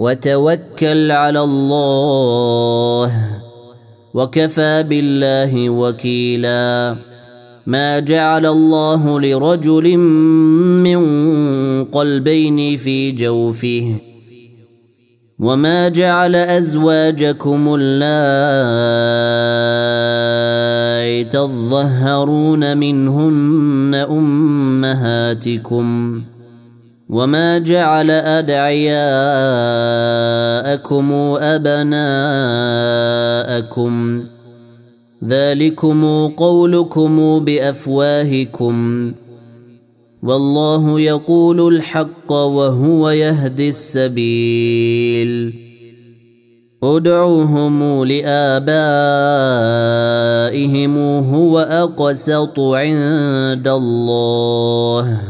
وتوكل على الله وكفى بالله وكيلا ما جعل الله لرجل من قلبين في جوفه وما جعل أزواجكم اللائي تظهرون منهن أمهاتكم وما جعل ادعياءكم ابناءكم ذلكم قولكم بافواهكم والله يقول الحق وهو يهدي السبيل ادعوهم لابائهم هو اقسط عند الله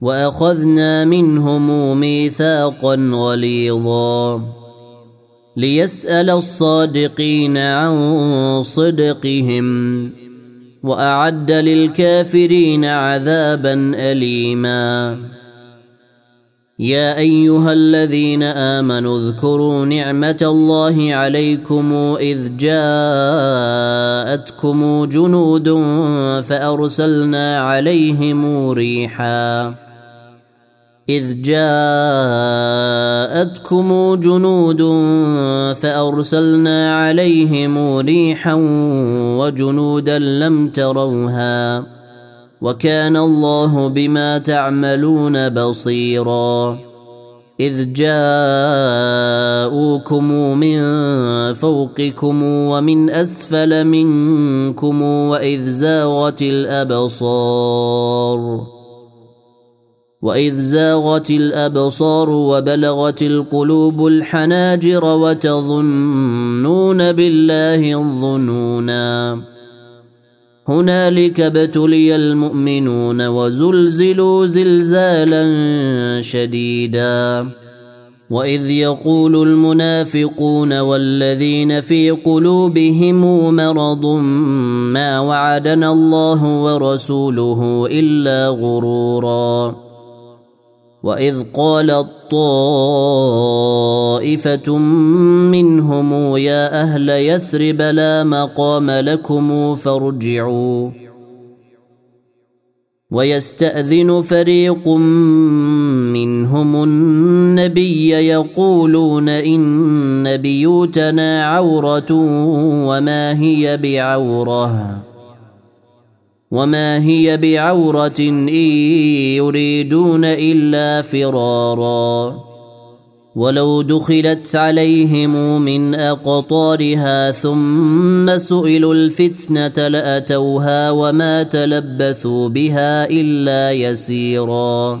وأخذنا منهم ميثاقا غليظا. ليسأل الصادقين عن صدقهم وأعد للكافرين عذابا أليما. يا أيها الذين آمنوا اذكروا نعمة الله عليكم إذ جاءتكم جنود فأرسلنا عليهم ريحا. إذ جاءتكم جنود فأرسلنا عليهم ريحا وجنودا لم تروها وكان الله بما تعملون بصيرا إذ جاءوكم من فوقكم ومن أسفل منكم وإذ زاغت الأبصار واذ زاغت الابصار وبلغت القلوب الحناجر وتظنون بالله الظنونا هنالك ابتلي المؤمنون وزلزلوا زلزالا شديدا. واذ يقول المنافقون والذين في قلوبهم مرض ما وعدنا الله ورسوله الا غرورا. واذ قالت طائفه منهم يا أهل يثرب لا مقام لكم فارجعوا ويستاذن فريق منهم النبي يقولون ان بيوتنا عوره وما هي بعوره وما هي بعورة إن يريدون إلا فرارا ولو دخلت عليهم من اقطارها ثم سئلوا الفتنه لاتوها وما تلبثوا بها الا يسيرا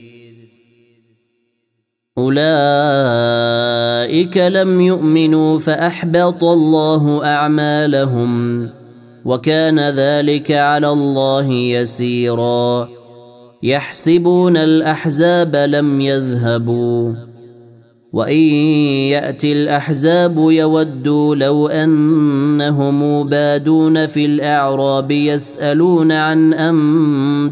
أولئك لم يؤمنوا فأحبط الله أعمالهم وكان ذلك على الله يسيرا. يحسبون الأحزاب لم يذهبوا. وإن يأتي الأحزاب يودوا لو أنهم بادون في الأعراب يسألون عن أنبائكم.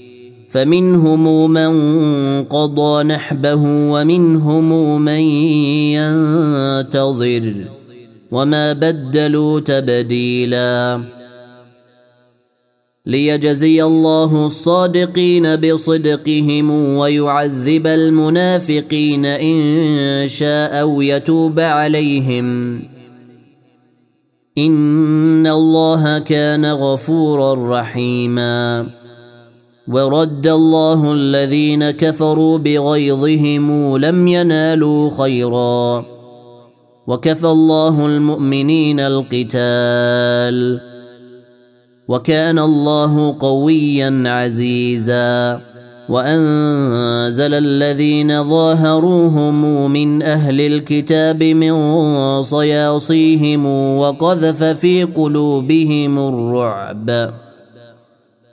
فمنهم من قضى نحبه ومنهم من ينتظر وما بدلوا تبديلا. ليجزي الله الصادقين بصدقهم ويعذب المنافقين إن شاء أو يتوب عليهم. إن الله كان غفورا رحيما. ورد الله الذين كفروا بغيظهم لم ينالوا خيرا. وكفى الله المؤمنين القتال. وكان الله قويا عزيزا. وأنزل الذين ظاهروهم من أهل الكتاب من صياصيهم وقذف في قلوبهم الرعب.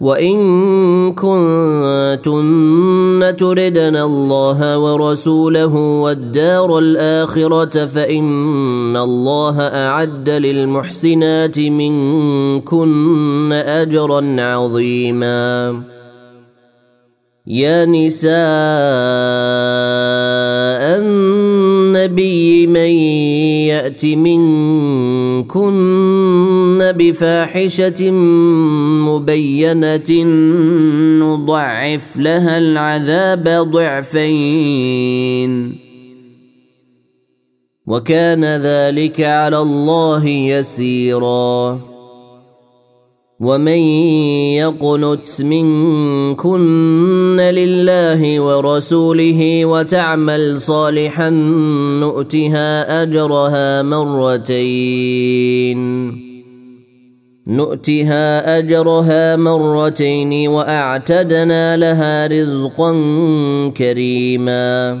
وان كنتن كن تردن الله ورسوله والدار الاخره فان الله اعد للمحسنات منكن اجرا عظيما. يا نساء النبي من يأت منكن بفاحشة مبينة نضعف لها العذاب ضعفين. وكان ذلك على الله يسيرا. ومن يقنت منكن لله ورسوله وتعمل صالحا نؤتها اجرها مرتين نؤتها اجرها مرتين واعتدنا لها رزقا كريما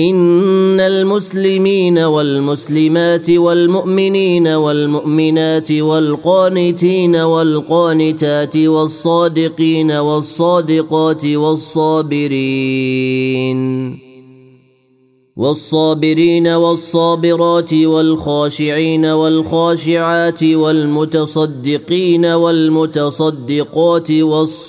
إن المسلمين والمسلمات والمؤمنين والمؤمنات والقانتين والقانتات والصادقين والصادقات والصابرين والصابرين والصابرات والخاشعين والخاشعات والمتصدقين والمتصدقات والصائمين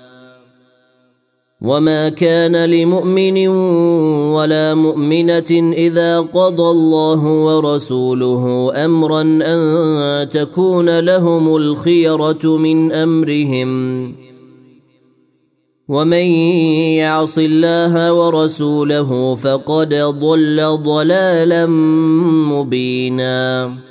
وما كان لمؤمن ولا مؤمنه اذا قضى الله ورسوله امرا ان تكون لهم الخيره من امرهم. ومن يعص الله ورسوله فقد ضل ضلالا مبينا.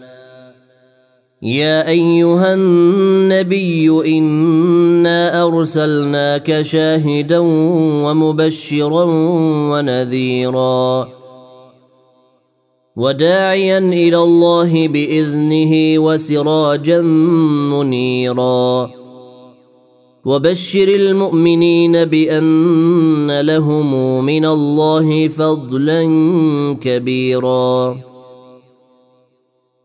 يا أيها النبي إنا أرسلناك شاهدا ومبشرا ونذيرا وداعيا إلى الله بإذنه وسراجا منيرا وبشر المؤمنين بأن لهم من الله فضلا كبيرا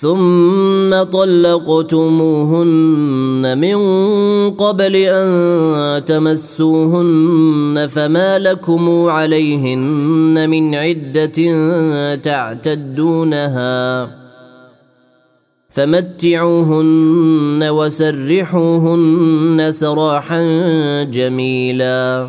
ثم طلقتموهن من قبل أن تمسوهن فما لكم عليهن من عدة تعتدونها فمتعوهن وسرحوهن سراحا جميلا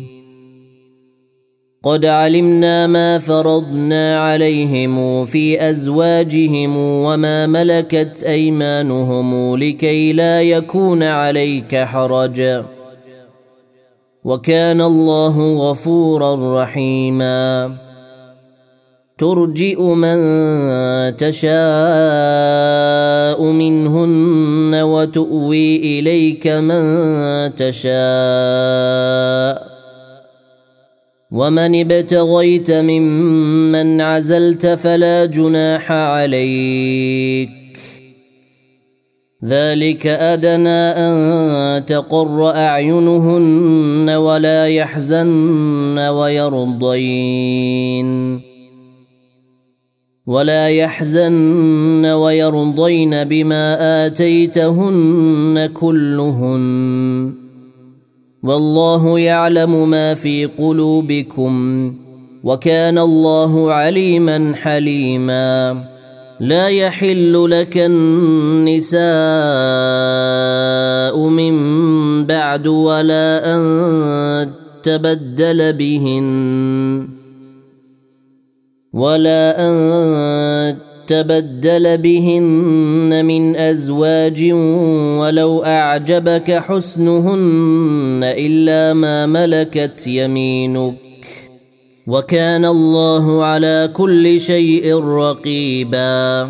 قد علمنا ما فرضنا عليهم في أزواجهم وما ملكت أيمانهم لكي لا يكون عليك حرج. وكان الله غفورا رحيما. ترجئ من تشاء منهن وتؤوي إليك من تشاء. ومن ابتغيت ممن عزلت فلا جناح عليك ذلك ادنى ان تقر اعينهن ولا يحزن ويرضين ولا يحزن ويرضين بما اتيتهن كلهن والله يعلم ما في قلوبكم وكان الله عليما حليما. لا يحل لك النساء من بعد ولا أن تبدل بهن ولا أن تبدل بهن من أزواج ولو أعجبك حسنهن إلا ما ملكت يمينك وكان الله على كل شيء رقيبا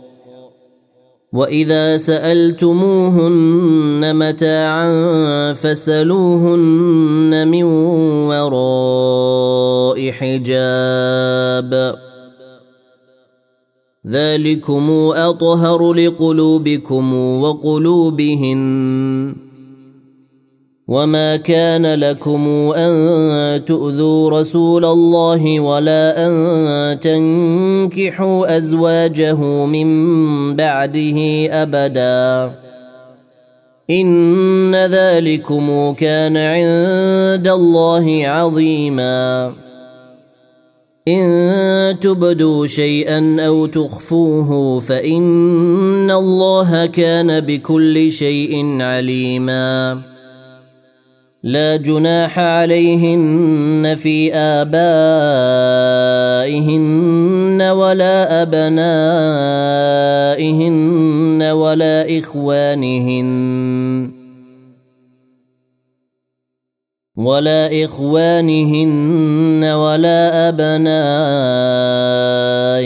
واذا سالتموهن متاعا فسلوهن من وراء حجاب ذلكم اطهر لقلوبكم وقلوبهن وما كان لكم ان تؤذوا رسول الله ولا ان تنكحوا ازواجه من بعده ابدا ان ذلكم كان عند الله عظيما ان تبدوا شيئا أو تخفوه فان الله كان بكل شيء عليما لا جناح عليهن في آبائهن ولا أبنائهن ولا إخوانهن ولا إخوانهن ولا أبناء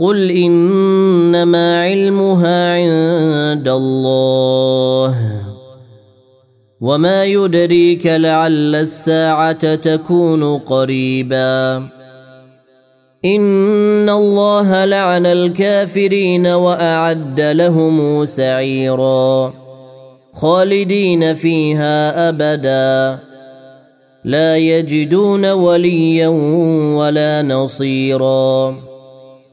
قل انما علمها عند الله وما يدريك لعل الساعة تكون قريبا ان الله لعن الكافرين واعد لهم سعيرا خالدين فيها ابدا لا يجدون وليا ولا نصيرا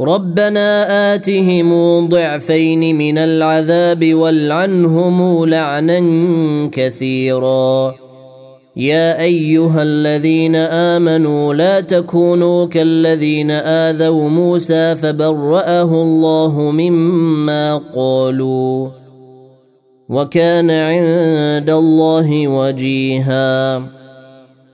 ربنا آتهم ضعفين من العذاب والعنهم لعنا كثيرا. يا أيها الذين آمنوا لا تكونوا كالذين آذوا موسى فبرأه الله مما قالوا وكان عند الله وجيهاً.